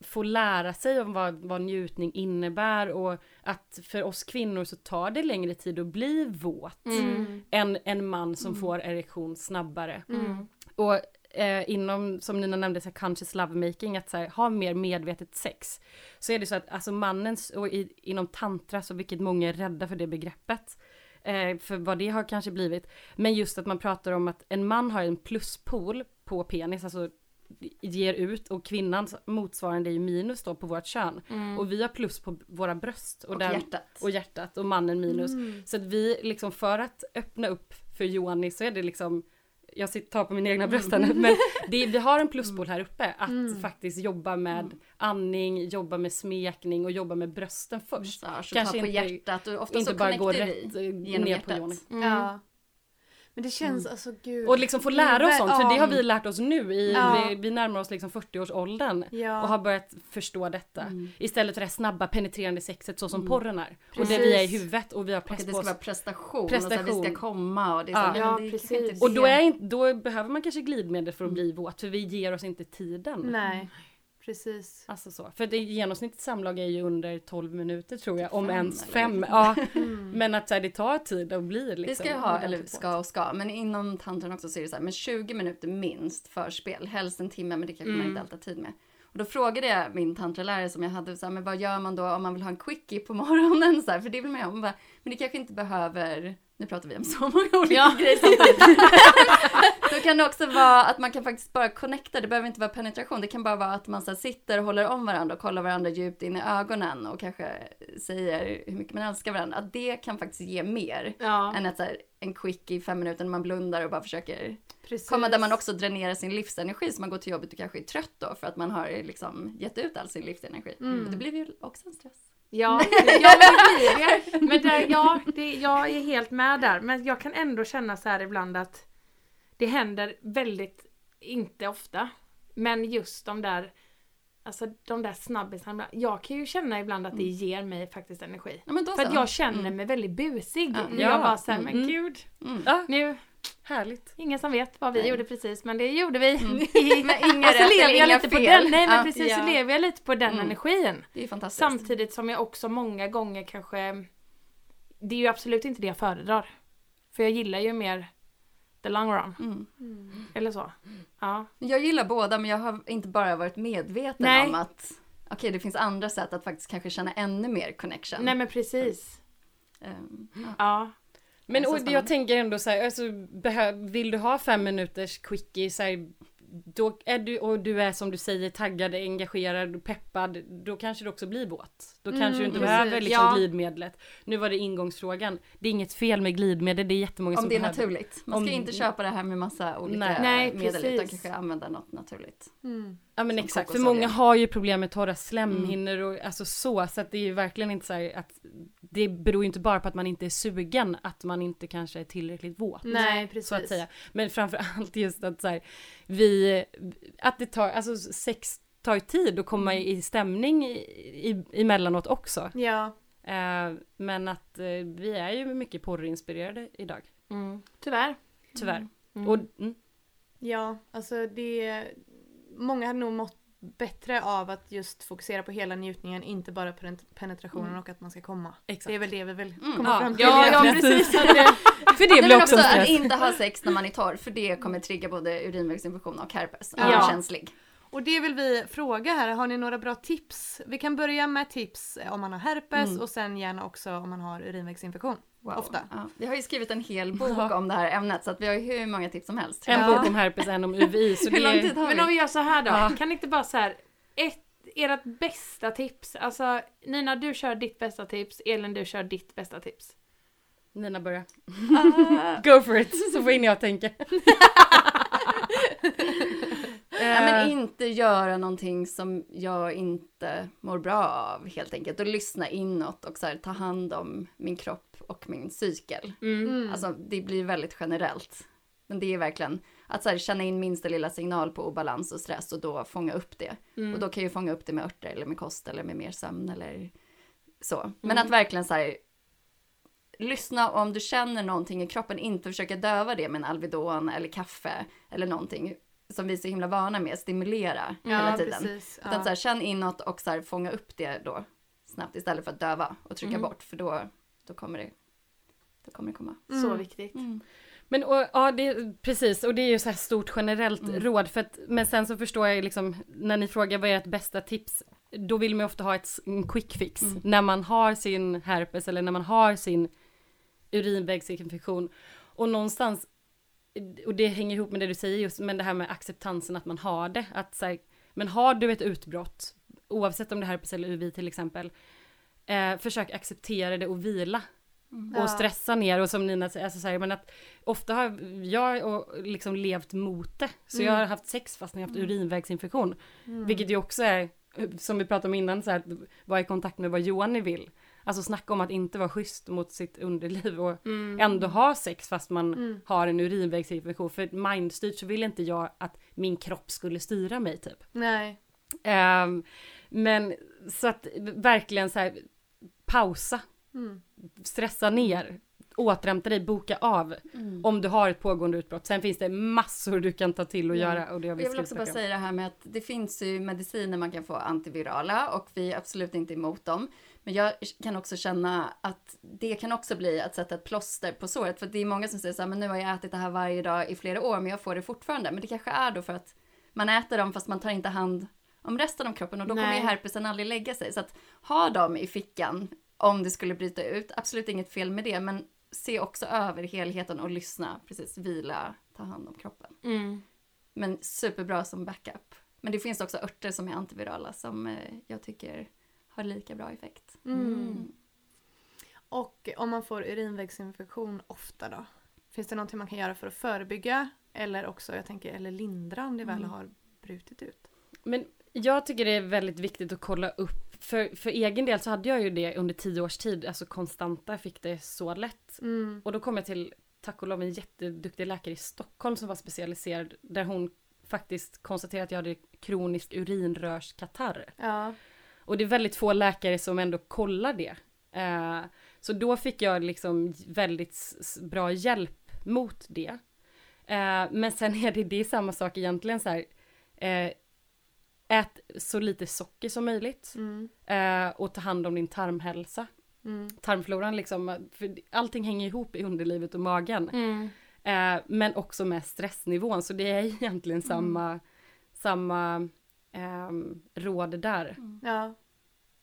få lära sig om vad, vad njutning innebär och att för oss kvinnor så tar det längre tid att bli våt Mm. än en man som får erektion snabbare. Mm. Och eh, inom, som Nina nämnde, så här, conscious lovemaking, att så här, ha mer medvetet sex. Så är det så att alltså mannens, och i, inom tantra, så vilket många är rädda för det begreppet, eh, för vad det har kanske blivit, men just att man pratar om att en man har en pluspol på penis, alltså ger ut och kvinnans motsvarande är ju minus då på vårt kön. Mm. Och vi har plus på våra bröst och, Och där, hjärtat. och hjärtat och mannen minus. Mm. Så att vi liksom för att öppna upp för Johanni så är det liksom jag sitter- tar på mina egna bröst här nu, men det, vi har en pluspol här uppe att Mm. faktiskt jobba med andning, jobba med smekning och jobba med brösten först. Massage och Kanske ta på inte- hjärtat och ofta Inte så bara gå rätt eh, genom ner på hjärtat. Johanni. Mm. Ja. Men det känns alltså gud. Och liksom få lära oss sånt, för det har vi lärt oss nu. I, Ja. vi, vi närmar oss liksom 40-årsåldern Ja. och har börjat förstå detta. Mm. Istället för det snabba penetrerande sexet så som Mm. porren är. Och Precis. det vi är i huvudet och vi har Och press att det på ska oss. vara prestation, och så vi Prestation. ska komma och det är så, Ja, det är precis. Och då, det. är då behöver man kanske glidmedel för att bli våt, för vi ger oss inte tiden. Nej, precis. Alltså så. För det genomsnittligt samlag är ju under 12 minuter tror jag, om Fem, ens fem. Ja. Mm. Men att så här, det tar tid att bli liksom. Vi ska ju ha, eller ska och ska, men inom tantran också så är det så här, men 20 minuter minst förspel, helst en timme, men det kanske man Mm. inte alltid har tid med. Och då frågade jag min tantralärare som jag hade, så här, men vad gör man då om man vill ha en quickie på morgonen? Så här, för det vill man ju ha. Bara, men det kanske inte behöver, nu pratar vi om så många olika Ja. grejer samtidigt. Då kan det också vara att man kan faktiskt bara connecta, det behöver inte vara penetration, det kan bara vara att man så sitter och håller om varandra och kollar varandra djupt in i ögonen och kanske säger hur mycket man älskar varandra. Att det kan faktiskt ge mer Ja, än att så här, en quickie i fem minuter när man blundar och bara försöker precis. komma där man också dränerar sin livsenergi så man går till jobbet och kanske är trött då för att man har liksom gett ut all sin livsenergi. Mm. Och det blir ju också en stress. Ja, ja men det blir det. Men där, ja, det, jag är helt med där. Men jag kan ändå känna så här ibland att det händer väldigt, inte ofta, men just de där Alltså de där snabbisarna, jag kan ju känna ibland att det ger mig faktiskt energi. Ja, men då För att jag känner Mm. mig väldigt busig. Ja. Jag Ja. bara såhär, men Mm. gud, Mm. Nu, härligt. ingen som vet vad vi Nej. gjorde precis, men det gjorde vi. Mm. Men inga och så rätt lever jag lite på fel. den, nej men Ja. precis, Ja. lever jag lite på den Mm. energin. Det är fantastiskt. Samtidigt som jag också många gånger kanske Det är ju absolut inte det jag föredrar. För jag gillar ju mer the long run. Mm. Eller så. Ja. Jag gillar båda men jag har inte bara varit medveten Nej. om att okej det finns andra sätt att faktiskt kanske känna ännu mer connection. Nej men precis. Ehm, ja. Ja. Men Det är så och jag tänker ändå så här, alltså, vill du ha fem minuters quickie så här, då är du, och du är som du säger taggad, engagerad, peppad, då kanske det också blir våt. Då Mm, kanske du inte precis. behöver liksom Ja. glidmedlet. Nu var det ingångsfrågan. Det är inget fel med glidmedel, det är jättemånga Om som det är behöver. naturligt. Man ska Om- inte köpa det här med massa olika Nej. Nej, medel utan precis. kanske använda något naturligt. Mm. Ja men som exakt, för många har ju problem med torra slemhinnor och alltså så, så att det är ju verkligen inte så här att det beror ju inte bara på att man inte är sugen, att man inte kanske är tillräckligt våt. Nej precis. Så att säga. Men framförallt just att så här, vi, att det tar, alltså sex tar ju tid att komma i, i stämning i, i, emellanåt också. Ja. Eh, men att eh, vi är ju mycket porrinspirerade idag, Mm. Tyvärr. tyvärr. Mm. Och, mm, Ja, alltså det... Många hade nog mått bättre av att just fokusera på hela njutningen, inte bara på penetrationen Mm. och att man ska komma. exakt. Det är väl det vi vill Mm. komma Ja. fram till. Ja, ja precis. För det blir men också också att inte ha sex när man är torr för det kommer trigga både urinvägsinfektion och herpes Ja. är känslig. Och det vill vi fråga här, har ni några bra tips? Vi kan börja med tips om man har herpes Mm. och sen gärna också om man har urinvägsinfektion. Wow. Ofta. Ja. Vi har ju skrivit en hel bok Ja. om det här ämnet så att vi har ju hur många tips som helst. En Ja. bok om herpes, en om UVI. Så Hur det lång tid har men om vi? vi gör så här då, Ja. kan ni inte bara så här ett, ert bästa tips, alltså Nina du kör ditt bästa tips, Elin du kör ditt bästa tips. Nina börja. Ah. Go for it, så får in jag tänka. Nej, men Eh, inte göra någonting som jag inte mår bra av helt enkelt. Och lyssna inåt och så här, ta hand om min kropp och min cykel. Mm. Mm. Alltså det blir väldigt generellt. Men det är verkligen att så här, känna in minsta lilla signal på obalans och stress och då fånga upp det. Mm. Och då kan jag ju fånga upp det med örter eller med kost eller med mer sömn eller så. Men Mm. att verkligen så här lyssna om du känner någonting i kroppen, inte försöka döva det med en Alvedon eller kaffe eller någonting som vi är så himla vana med, stimulera hela ja, tiden. precis. Utan Ja. så här, känn inåt och så här, fånga upp det då snabbt istället för att döva och trycka Mm. bort för då, då kommer det då kommer det komma. Så Mm. viktigt. Men och, ja, det, precis, och det är ju så här stort generellt Mm. råd. För att, men sen så förstår jag liksom, när ni frågar vad är ert bästa tips, då vill man ju ofta ha ett, quick fix. Mm. När man har sin herpes eller när man har sin urinvägsinfektion. Och någonstans, och det hänger ihop med det du säger just, men det här med acceptansen att man har det. Att så här, men har du ett utbrott, oavsett om det är herpes eller UVI till exempel, eh, försök acceptera det och vila Mm. Ja. och stressa ner och som Nina säger, alltså så här, men att ofta har jag och liksom levt mot det. Så jag har haft sex fast när jag haft urinvägsinfektion. Mm. Vilket ju också är, som vi pratade om innan, så här, att vara i kontakt med vad Johan vill. Alltså snacka om att inte vara schysst mot sitt underliv och Mm. ändå ha sex fast man Mm. har en urinvägsinfektion. För mindstyrt så vill inte jag att min kropp skulle styra mig typ. Nej. Ehm, men så att verkligen så här, pausa, Mm. stressa ner, återhämta dig, boka av. Mm. Om du har ett pågående utbrott. Sen finns det massor du kan ta till och Ja. göra. Och det har vi Jag vill också bara om. säga det här med att det finns ju mediciner man kan få antivirala och vi är absolut inte emot dem. Men jag kan också känna att det kan också bli att sätta ett plåster på såret. För det är många som säger så här, men nu har jag ätit det här varje dag i flera år men jag får det fortfarande. Men det kanske är då för att man äter dem fast man tar inte hand om resten av kroppen och då kommer Nej. ju herpesen aldrig lägga sig. Så att ha dem i fickan om det skulle bryta ut, absolut inget fel med det, men se också över helheten och lyssna, precis, vila, ta hand om kroppen. Mm. Men superbra som backup. Men det finns också örter som är antivirala som eh, jag tycker har lika bra effekt. Mm. Och om man får urinvägsinfektion ofta då? Finns det någonting man kan göra för att förebygga? Eller också, jag tänker, eller lindra om det väl Mm. har brutit ut? Men jag tycker det är väldigt viktigt att kolla upp. För, för egen del så hade jag ju det under tio års tid, alltså konstanta, fick det så lätt. Mm. Och då kom jag till, tack och lov, en jätteduktig läkare i Stockholm som var specialiserad, där hon faktiskt konstaterade att jag hade kronisk urinrörskatarr. Ja. Och det är väldigt få läkare som ändå kollar det. Eh, så då fick jag liksom väldigt bra hjälp mot det. Eh, men sen är det, det är samma sak egentligen så här. Eh, ät så lite socker som möjligt. Mm. Eh, och ta hand om din tarmhälsa. Mm. Tarmfloran liksom, för allting hänger ihop i underlivet och magen. Mm. Eh, men också med stressnivån, så det är egentligen samma, samma ehm, råd där. Ja.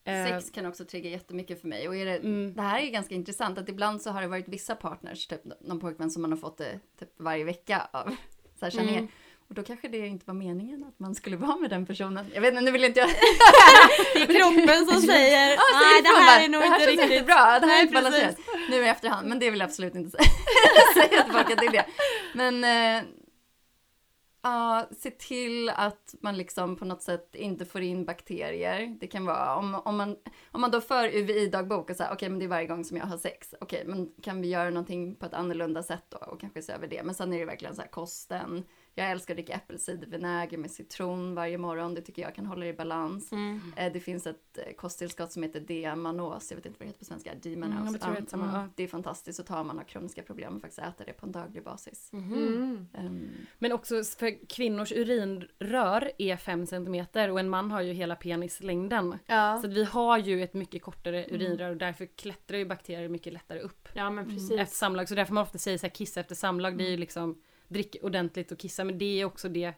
Eh, Sex kan också trigga jättemycket för mig. Och är det, Mm. det här är ganska intressant att ibland så har det varit vissa partners, typ någon pojkvän som man har fått det typ varje vecka av. Så här, Mm. Och då kanske det inte var meningen att man skulle vara med den personen. Jag vet inte, nu vill inte jag... Det är kroppen som säger Ja, nej det här är nog det här inte riktigt. bra. Det här Nej, är inte balanserat. Nu i efterhand, men det vill jag absolut inte säga, säga till folk att det. Men Ja, uh, se till att man liksom på något sätt inte får in bakterier. Det kan vara om, om, man, om man då för UVI-dagbok och säger okej men det är varje gång som jag har sex. Okej men kan vi göra någonting på ett annorlunda sätt då och kanske se över det. Men sen är det verkligen så här kosten. Jag älskar att dricka äppelcidervinäger med citron varje morgon. Det tycker jag kan hålla det i balans. Mm. Eh, Det finns ett eh, kosttillskott som heter D-manos, jag vet inte vad det heter på svenska, D-manos. Mm, det ja. Det är fantastiskt att ta om man har kroniska problem och faktiskt äta det på en daglig basis. Mhm. Mm. Ehm, Men också för kvinnors urinrör är 5 cm och en man har ju hela penislängden. Ja. Så att vi har ju ett mycket kortare urinrör och därför klättrar ju bakterier mycket lättare upp Ja men precis. efter samlag. Så därför man ofta säger så här kissa efter samlag, det är ju liksom drick ordentligt och kissa men det är också det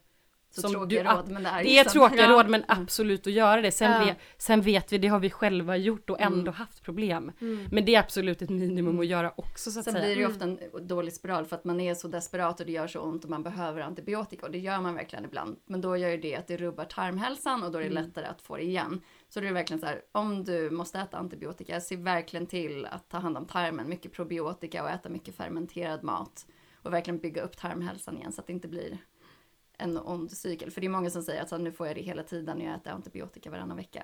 så som tråkiga du, råd, men det är Det är liksom- tråkiga Ja. råd men absolut att göra det. Sen, Ja. vet, sen vet vi, det har vi själva gjort och ändå Mm. haft problem. Mm. Men det är absolut ett minimum att göra också så att Sen säga. blir det ju Mm. ofta en dålig spiral för att man är så desperat och det gör så ont och man behöver antibiotika och det gör man verkligen ibland. Men då gör ju det att det rubbar tarmhälsan och då är det Mm. lättare att få det igen. Så det är verkligen så här, om du måste äta antibiotika, se verkligen till att ta hand om tarmen, mycket probiotika och äta mycket fermenterad mat. Och verkligen bygga upp tarmhälsan igen så att det inte blir en ond cykel. För det är många som säger att så här, nu får jag det hela tiden när jag äter antibiotika varannan vecka.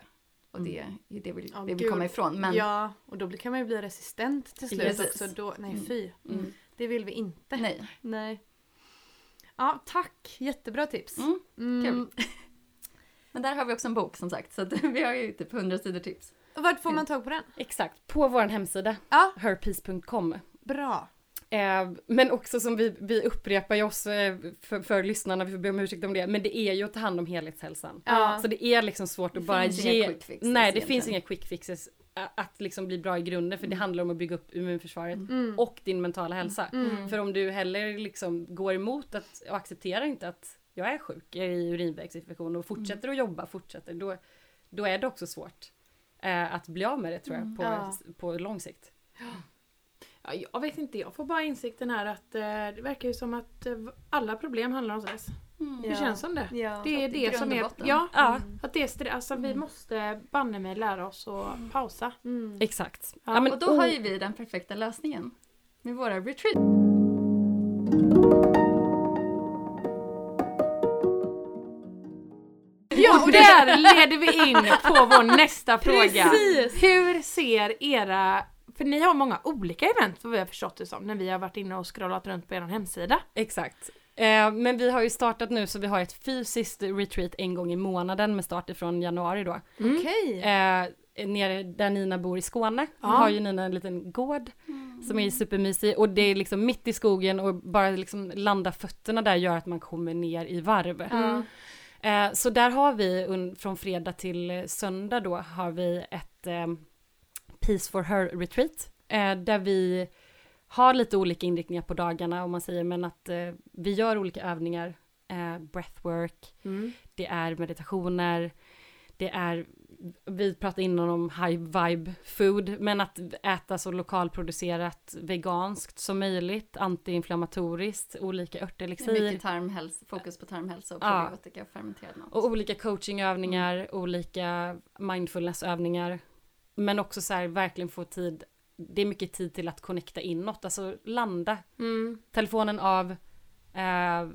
Och det är ju det vi, Ja, det vi gud. komma ifrån. Men Ja, och då blir- kan man ju bli resistent till slut Precis. också. Då, nej Mm. fy, mm, det vill vi inte. nej. Nej. Ja, tack. Jättebra tips. Mm. Mm. Men där har vi också en bok som sagt, så att vi har ju typ 100 sidor tips. Vart får man tag på den? Exakt, på vår hemsida, Ja, herpeace.com. bra. Eh, men också som vi, vi upprepar ju oss eh, för, för lyssnarna, vi får be om ursäkt om det, men det är ju att ta hand om helhetshälsan. Ja. Så det är liksom svårt Det att bara finns inga ge... quick fixes Nej, det egentligen. finns inga quick fixes att liksom bli bra i grunden, för det Mm. handlar om att bygga upp immunförsvaret Mm. och din mentala hälsa. Mm. För om du heller liksom går emot att, och accepterar inte att jag är sjuk, jag är i urinvägsinfektion och fortsätter att jobba, fortsätter, då, då är det också svårt eh, att bli av med det tror jag, Mm. på, Ja. på lång sikt. Ja, jag vet inte, jag får bara insikten här att eh, det verkar ju som att eh, alla problem handlar om stress. Mm. Det Ja. känns som det. Ja. Det är det som är... Ja, Ja, att det är stress. Alltså vi Mm. måste banne mig lära oss att pausa. Mm. exakt. Ja, Ja, men, Och då har oh, ju vi den perfekta lösningen med våra retreat. Ja, och där leder vi in på vår nästa fråga. Precis. Hur ser era... För ni har många olika event vad vi har förstått det som när vi har varit inne och scrollat runt på er hemsida. Exakt. Eh, men vi har ju startat nu så vi har ett fysiskt retreat en gång i månaden med start ifrån januari då. Mm. Okej. Eh, nere där Nina bor i Skåne. Ja. har ju Nina en liten gård som är supermysig och det är liksom mitt i skogen och bara liksom landa fötterna där gör att man kommer ner i varv. Mm. Eh, så där har vi från fredag till söndag då har vi ett eh, Peace for Her retreat eh, där vi har lite olika inriktningar på dagarna om man säger men att eh, vi gör olika övningar eh, breathwork, Mm. det är meditationer, det är, vi pratade innan om high vibe food, men att äta så lokalproducerat veganskt som möjligt, antiinflammatoriskt, olika örtelixir. mycket tarmhälsa, fokus på tarmhälsa och Ja. probiotika och fermenterad mat. Och olika coachingövningar, olika mindfulnessövningar. Men också så här verkligen få tid, det är mycket tid till att connecta inåt, alltså landa. Mm. Telefonen av, eh,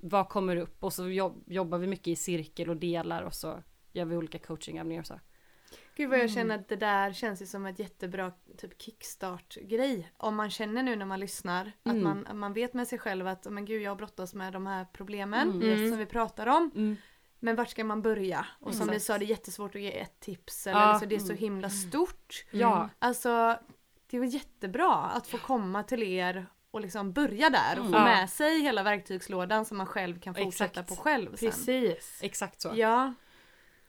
vad kommer upp och så jobb, jobbar vi mycket i cirkel och delar och så gör vi olika coachingövningar och så. Gud vad jag Mm. känner att det där känns ju som ett jättebra typ kickstart-grej. Om man känner nu när man lyssnar att Mm. man, man vet med sig själv att men gud jag brottas med de här problemen Mm. som vi pratar om. Mm. Men vart ska man börja? Och som vi Exakt. sa det är jättesvårt att ge ett tips. Eller Ja. alltså, det är så Mm. himla stort. Ja, Alltså det var jättebra att få komma till er och liksom börja där och få Mm. med sig hela verktygslådan som man själv kan fortsätta Exakt. på själv sen. Precis. exakt så. Ja.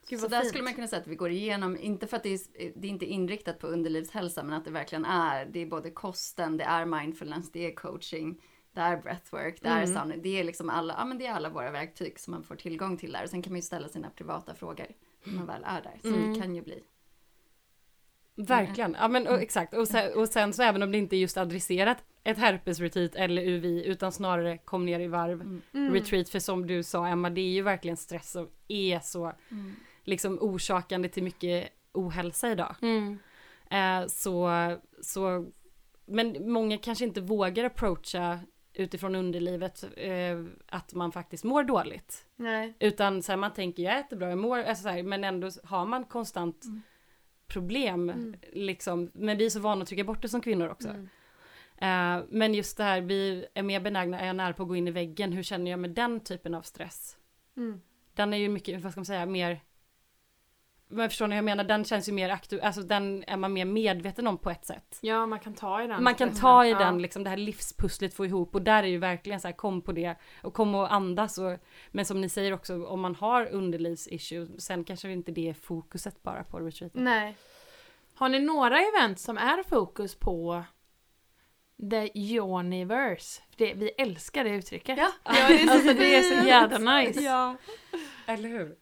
Gud så där fint. skulle man kunna säga att vi går igenom, inte för att det är, det är inte inriktat på underlivshälsa, men att det verkligen är, det är både kosten, det är mindfulness, det är coaching, det är breathwork, det är Mm. sound, det är liksom alla, ja men det är alla våra verktyg som man får tillgång till där. Och sen kan man ju ställa sina privata frågor när man väl är där, som Mm. det kan ju bli. Verkligen, ja men och, exakt. Och sen, och sen så även om det inte är just adresserat ett herpesretreat eller UVI utan snarare kom ner i varv Mm. Mm. retreat för som du sa Emma det är ju verkligen stress och är så Mm. liksom orsakande till mycket ohälsa idag. Mm. Eh, så, så, men många kanske inte vågar approacha utifrån underlivet eh, att man faktiskt mår dåligt. Nej. Utan så här, man tänker jag äter bra, jag mår, alltså, så här, men ändå har man konstant Mm. problem. Mm. Liksom, men vi är så vana att trycka bort det som kvinnor också. Mm. Eh, men just det här, vi är mer benägna, är jag nära på att gå in i väggen, hur känner jag med den typen av stress? Mm. Den är ju mycket, vad ska man säga, mer men förstår ni vad jag menar? Den känns ju mer aktuell, alltså den är man mer medveten om på ett sätt. Ja, man kan ta i den. Man kan ta i Ja. den, liksom det här livspusslet få ihop och där är ju verkligen så här, kom på det och kom och andas och men som ni säger också, om man har underlivsissue, sen kanske inte det är fokuset bara på retreaten. Nej. Har ni några event som är fokus på the universe? Det, vi älskar det uttrycket. Ja. Ja, det är så Alltså det är så jävla nice. Ja. Eller hur?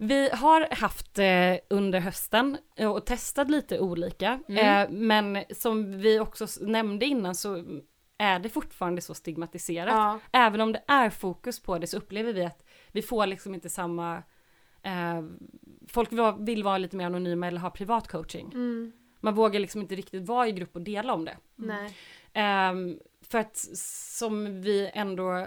Vi har haft eh, under hösten eh, och testat lite olika, Mm. eh, men som vi också nämnde innan så är det fortfarande så stigmatiserat. Ja. Även om det är fokus på det så upplever vi att vi får liksom inte samma eh, Folk vill vara, lite mer anonyma eller ha privat coaching. Mm. Man vågar liksom inte riktigt vara i grupp och dela om det. Ehm, för att som vi ändå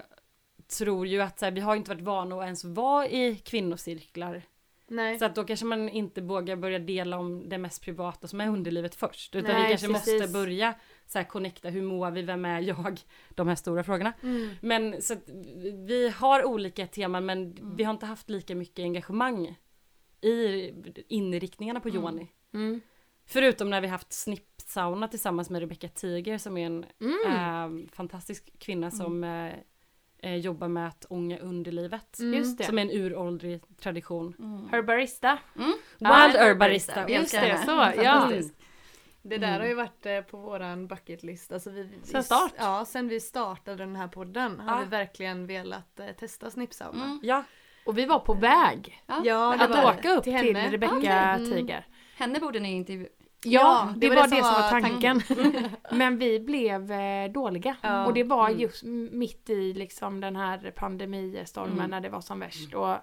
tror ju att så här, vi har inte varit vana att ens vara i kvinnocirklar. Nej. Så att då kanske man inte vågar börja dela om det mest privata som är underlivet först. Utan Nej, vi kanske precis. måste börja så här connecta, hur mår vi, vem är jag? De här stora frågorna. Mm. Men så att vi har olika teman men Mm. vi har inte haft lika mycket engagemang i inriktningarna på Mm. Joni. Mm. Förutom när vi haft snippsauna tillsammans med Rebecca Tiger som är en eh, fantastisk kvinna som eh, eh, jobbar med att ånga underlivet. Mm. Just det. Som är en uråldrig tradition. Mm. Herbarista. Mm. Wild Ja, Herbarista. Just det, så, ja. Det där Mm. har ju varit eh, på våran bucketlist. Alltså vi, Sen start? Ja, sen vi startade den här podden har Ja. vi verkligen velat eh, testa snippsauna. Mm. Ja, Och vi var på väg Ja. Att åka upp till, henne. Rebecca. Mm. Tiger. Henne borde ni intervjua. Ja, det, var det som var tanken. tanken. Men vi blev eh, dåliga. Ja. Och det var Mm. just mitt i liksom den här pandemistormen Mm. när det var som värst. Och,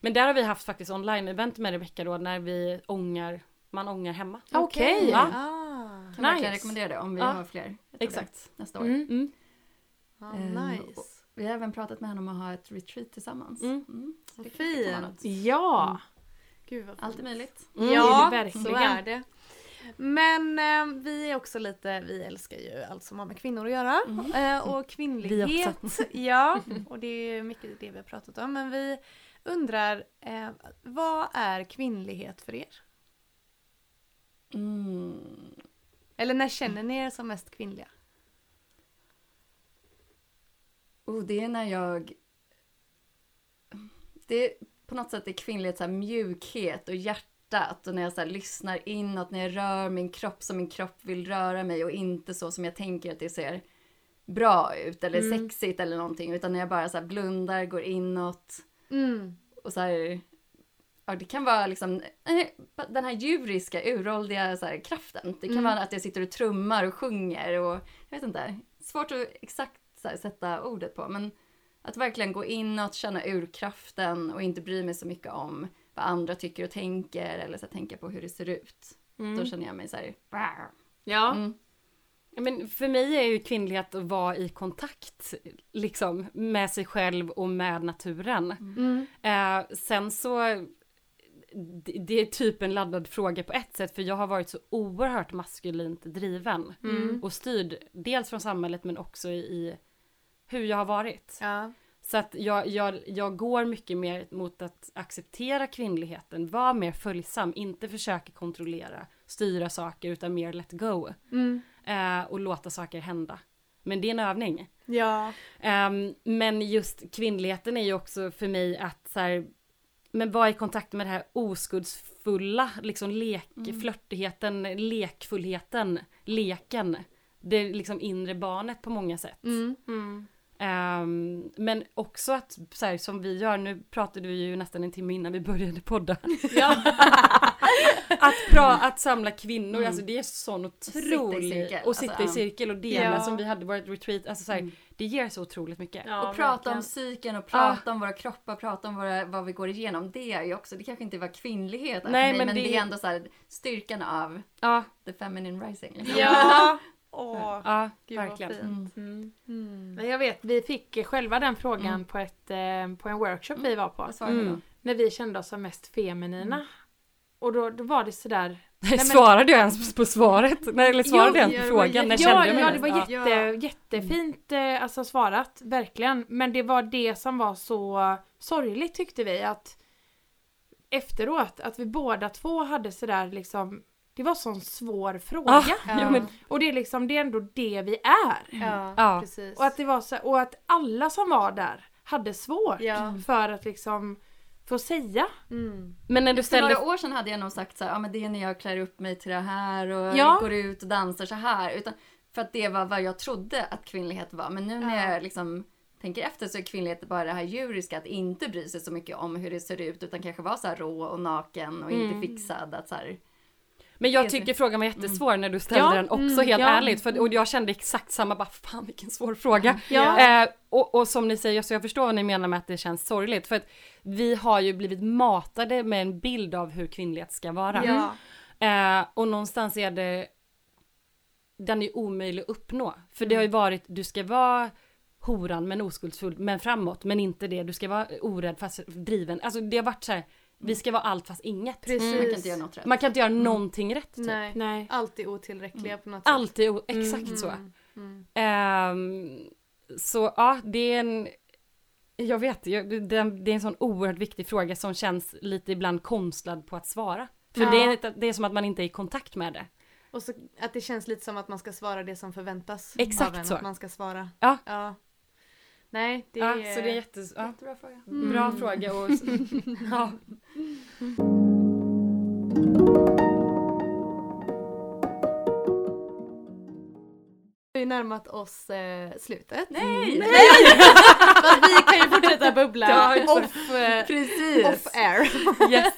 men där har vi haft faktiskt online-event med Rebecca då när vi ångar, man ångar hemma. Okej. Ja. Ah. Kan verkligen Nice. rekommendera det om vi Ja. har fler. Exakt. det, Nästa år. mm. Mm. Ah, Eh, nice. Vi har även pratat med henne om att ha ett retreat tillsammans. Mm. Så det det kan vara fint. Ja. Gud vad. Allt är möjligt. Mm. Ja, det så verkligen. är det. Men eh, vi är också lite, vi älskar ju allt som har med kvinnor att göra. Mm. Eh, och kvinnlighet. ja, och det är mycket det vi har pratat om. Men vi undrar, eh, vad är kvinnlighet för er? Mm. Eller när känner ni er som mest kvinnliga? Och det är när jag... Det är på något sätt är kvinnlighet så här mjukhet och hjärtat och när jag så här lyssnar inåt, när jag rör min kropp som min kropp vill röra mig och inte så som jag tänker att det ser bra ut eller Mm. sexigt eller någonting utan när jag bara så här blundar, går inåt Mm. och så här, ja det kan vara liksom eh, den här djuriska uråldriga så här, kraften. Det kan Mm. vara att jag sitter och trummar och sjunger och jag vet inte, svårt att exakt så här, sätta ordet på men att verkligen gå inåt, känna urkraften och inte bry mig så mycket om vad andra tycker och tänker eller så tänka på hur det ser ut. Då Mm. känner jag mig så här. Ja. mm. Men för mig är ju kvinnlighet att vara i kontakt liksom med sig själv och med naturen. Mm. Eh, sen så, det, det är typ en laddad fråga på ett sätt för jag har varit så oerhört maskulint driven Mm. och styrd dels från samhället men också i hur jag har varit. Ja. Så att jag, jag, jag går mycket mer mot att acceptera kvinnligheten, vara mer följsam, inte försöka kontrollera, styra saker utan mer let go Mm. eh, och låta saker hända. Men det är en övning. Ja. Ehm, men just kvinnligheten är ju också för mig att så här, men vara i kontakt med det här oskuldsfulla, liksom lek, flörtigheten, lekfullheten, leken. Det liksom inre barnet på många sätt. Mm. Mm. Ehm, men också att, så här, som vi gör, nu pratade vi ju nästan en timme innan vi började podda. Ja. att, pra, att samla kvinnor, Mm. alltså det är sån otrolig... och sitta alltså, i cirkel och dela Ja. som vi hade vårt retreat, alltså så här, Mm. det ger så otroligt mycket. Ja, och prata verkligen. om psyken och prata om våra kroppar, prata om våra, vad vi går igenom. Det är ju också, det kanske inte var kvinnlighet Nej, mig, men men, det- det... är ändå så här, styrkan av Ja, the feminine rising. Liksom. Ja. Åh. ja Gud, vad verkligen. fint. Mm. Mm. Mm. Men jag vet, vi fick själva den frågan Mm. på, ett, eh, på en workshop vi var på. Vad Mm. När vi kände oss som mest feminina. Och då, då var det sådär... Nej, men- svarade jag ens på svaret? Nej, eller svarade jag Jo, ens ja, på det var frågan? När kände Ja, jag ja, det var Ja. jätte, jättefint eh, alltså, svarat, verkligen. Men det var det som var så sorgligt tyckte vi att efteråt, att vi båda två hade sådär liksom det var sån svår fråga. Ah, Ja. men, Och det är liksom, det är ändå det vi är. Ja, Ja. precis. Och att det var så, och att alla som var där hade svårt Ja. för att liksom få säga. Mm. men när du För ställde... några år sedan hade jag nog sagt så här, ja men det är när jag klär upp mig till det här och Ja. går ut och dansar så här. Utan, för att det var vad jag trodde att kvinnlighet var. Men nu när Ja. jag liksom tänker efter så är kvinnlighet bara det här djuriska, att inte bry sig så mycket om hur det ser ut utan kanske vara så här rå och naken och Mm. inte fixad. Att så här, Men jag tycker frågan var jättesvår när du ställde Ja, den också mm, helt ja. ärligt. För, och jag kände exakt samma, bara fan vilken svår fråga. Ja. Eh, och, och som ni säger, så jag förstår vad ni menar med att det känns sorgligt. För att vi har ju blivit matade med en bild av hur kvinnlighet ska vara. Eh, och någonstans är det, den är omöjlig att uppnå. För det har ju varit, du ska vara horan men oskuldsfull, men framåt, men inte det. Du ska vara orädd fast driven. Alltså det har varit så här, vi ska vara allt fast inget. Precis. man kan inte göra något rätt. Man kan inte göra någonting rätt. Typ. Nej. Nej. Alltid otillräckliga på något sätt. Alltid, exakt så. Mm. Mm. Ehm, så ja, det är en... Jag vet, jag, det, det är en sån oerhört viktig fråga som känns lite ibland konstlad på att svara. För Ja. det, är, det är som att man inte är i kontakt med det. Och så att det känns lite som att man ska svara det som förväntas Exakt av en. så. Att man ska svara. Ja. ja. Nej, det Ja, är... så det är jätte, ja, Jättebra fråga. bra Mm. fråga och ja. Vi har ju närmat oss eh, slutet. Nej! Fast vi kan ju fortsätta bubbla off, eh, Precis! off air. Yes.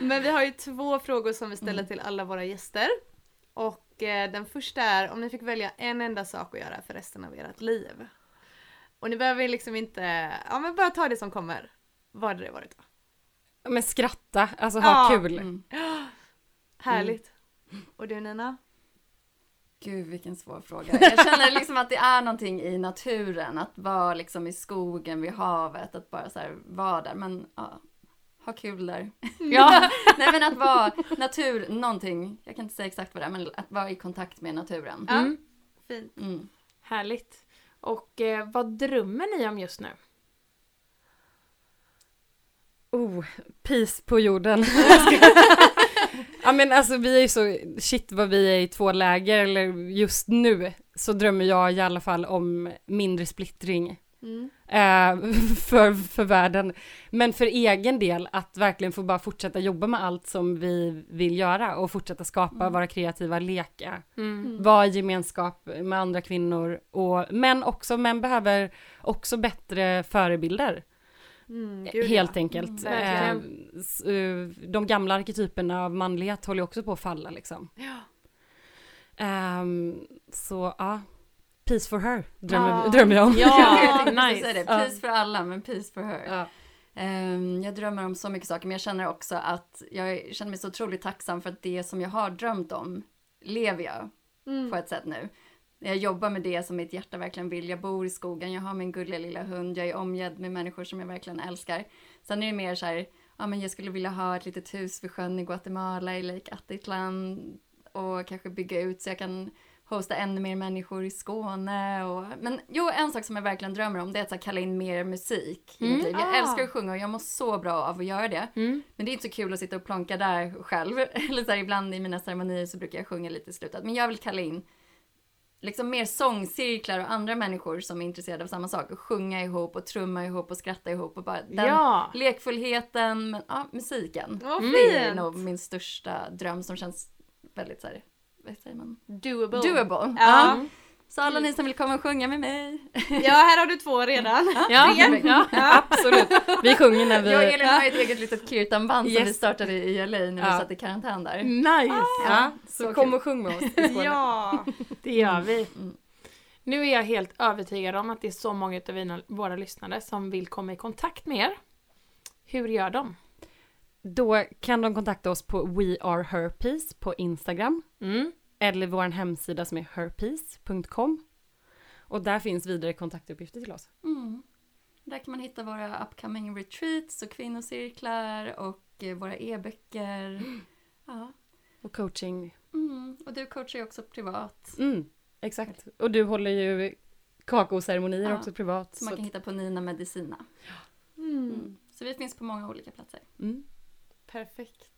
Men vi har ju två frågor som vi ställer Mm. till alla våra gäster. Och eh, den första är om ni fick välja en enda sak att göra för resten av ert liv. Och ni behöver liksom inte, ja men bara ta det som kommer. Vad hade det varit då? Men skratta, alltså ha Ja. kul. Mm. Härligt. Och du Nina? Gud vilken svår fråga. Jag känner liksom att det är någonting i naturen, att vara liksom i skogen, vid havet, att bara så här vara där. Men ja, ha kul där. Ja. Nej men att vara natur, någonting, jag kan inte säga exakt vad det är, men att vara i kontakt med naturen. Ja. Mm. Fint. Mm. Härligt. Och eh, vad drömmer ni om just nu? Oh, peace på jorden. ja men alltså vi är ju så, shit vad vi är i två läger, eller just nu så drömmer jag i alla fall om mindre splittring. Mm. Eh, för, för världen. Men för egen del att verkligen få bara fortsätta jobba med allt som vi vill göra och fortsätta skapa, Mm. vara kreativa, leka, Mm. vara i gemenskap med andra kvinnor och män också, män behöver också bättre förebilder. Mm, gud, Helt ja. enkelt. Mm, Eh, s- eh, de gamla arketyperna av manlighet håller också på att falla liksom. Ja. Ehm, så ja, peace for her drömmer, Ja. drömmer jag om. Ja, jag nice. säga det. Ja. Peace för alla, men peace for her. Ja. Ehm, jag drömmer om så mycket saker, men jag känner också att jag känner mig så otroligt tacksam för att det som jag har drömt om lever jag Mm. på ett sätt nu. Jag jobbar med det som mitt hjärta verkligen vill. Jag bor i skogen, jag har min gulliga lilla hund, jag är omgedd med människor som jag verkligen älskar. Sen är det mer så här, ja men jag skulle vilja ha ett litet hus vid sjön i Guatemala, i Lake Atitlan och kanske bygga ut så jag kan hosta ännu mer människor i Skåne och... Men jo, en sak som jag verkligen drömmer om det är att så här, kalla in mer musik i Mm. mitt liv. Jag Ah. älskar att sjunga och jag mår så bra av att göra det. Mm. Men det är inte så kul att sitta och plonka där själv. Eller så här, ibland i mina ceremonier så brukar jag sjunga lite i slutet. Men jag vill kalla in liksom mer sångcirklar och andra människor som är intresserade av samma sak. Och sjunga ihop och trumma ihop och skratta ihop och bara den Ja. lekfullheten, men ja, musiken. Vad Det är nog min största dröm som känns väldigt så här, vad säger man? Doable. Doable. Ja. Så alla ni som vill komma och sjunga med mig. ja, här har du två redan. Ja. Tre. ja. Absolut. Vi sjunger när vi... Jag och Elin har ett eget litet kirtanband som Yes. vi startade i LA när vi Ja. satt i karantän där. Nice! Ja, så, så kom kul. och sjung med oss ja. Det gör vi. Mm. Nu är jag helt övertygad om att det är så många av våra lyssnare som vill komma i kontakt med er. Hur gör de? Då kan de kontakta oss på We Are Herpeace på Instagram Mm. eller vår hemsida som är herpeace.com. Och där finns vidare kontaktuppgifter till oss. Mm. Där kan man hitta våra upcoming retreats och kvinnocirklar och eh, våra e-böcker. Ja. Och coaching. Mm. Och du coachar ju också privat. Mm, exakt. Och du håller ju kakaoceremonier Ja. också privat. Som man kan att- hitta på Nina Medicina. Mm. Mm. Så vi finns på många olika platser. Perfekt.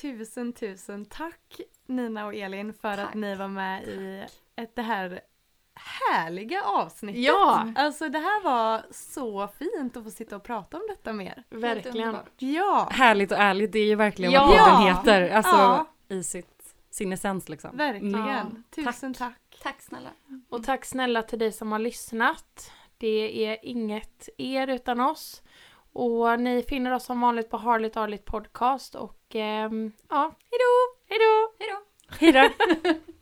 Tusen, tusen tack Nina och Elin för Tack. att ni var med i ett, det här härliga avsnittet. Ja, Alltså det här var så fint att få sitta och prata om detta mer. Helt verkligen. Ja, Härligt och ärligt, det är ju verkligen Ja. vad podden heter. Alltså Ja. i sitt, sin essens liksom. verkligen. Ja, Tusen tack. Tack snälla. Och tack snälla till dig som har lyssnat. Det är inget er utan oss. Och ni finner oss som vanligt på Harligt Arligt Podcast och ehm, ja, hejdå! Hejdå! Hej då! Hej då!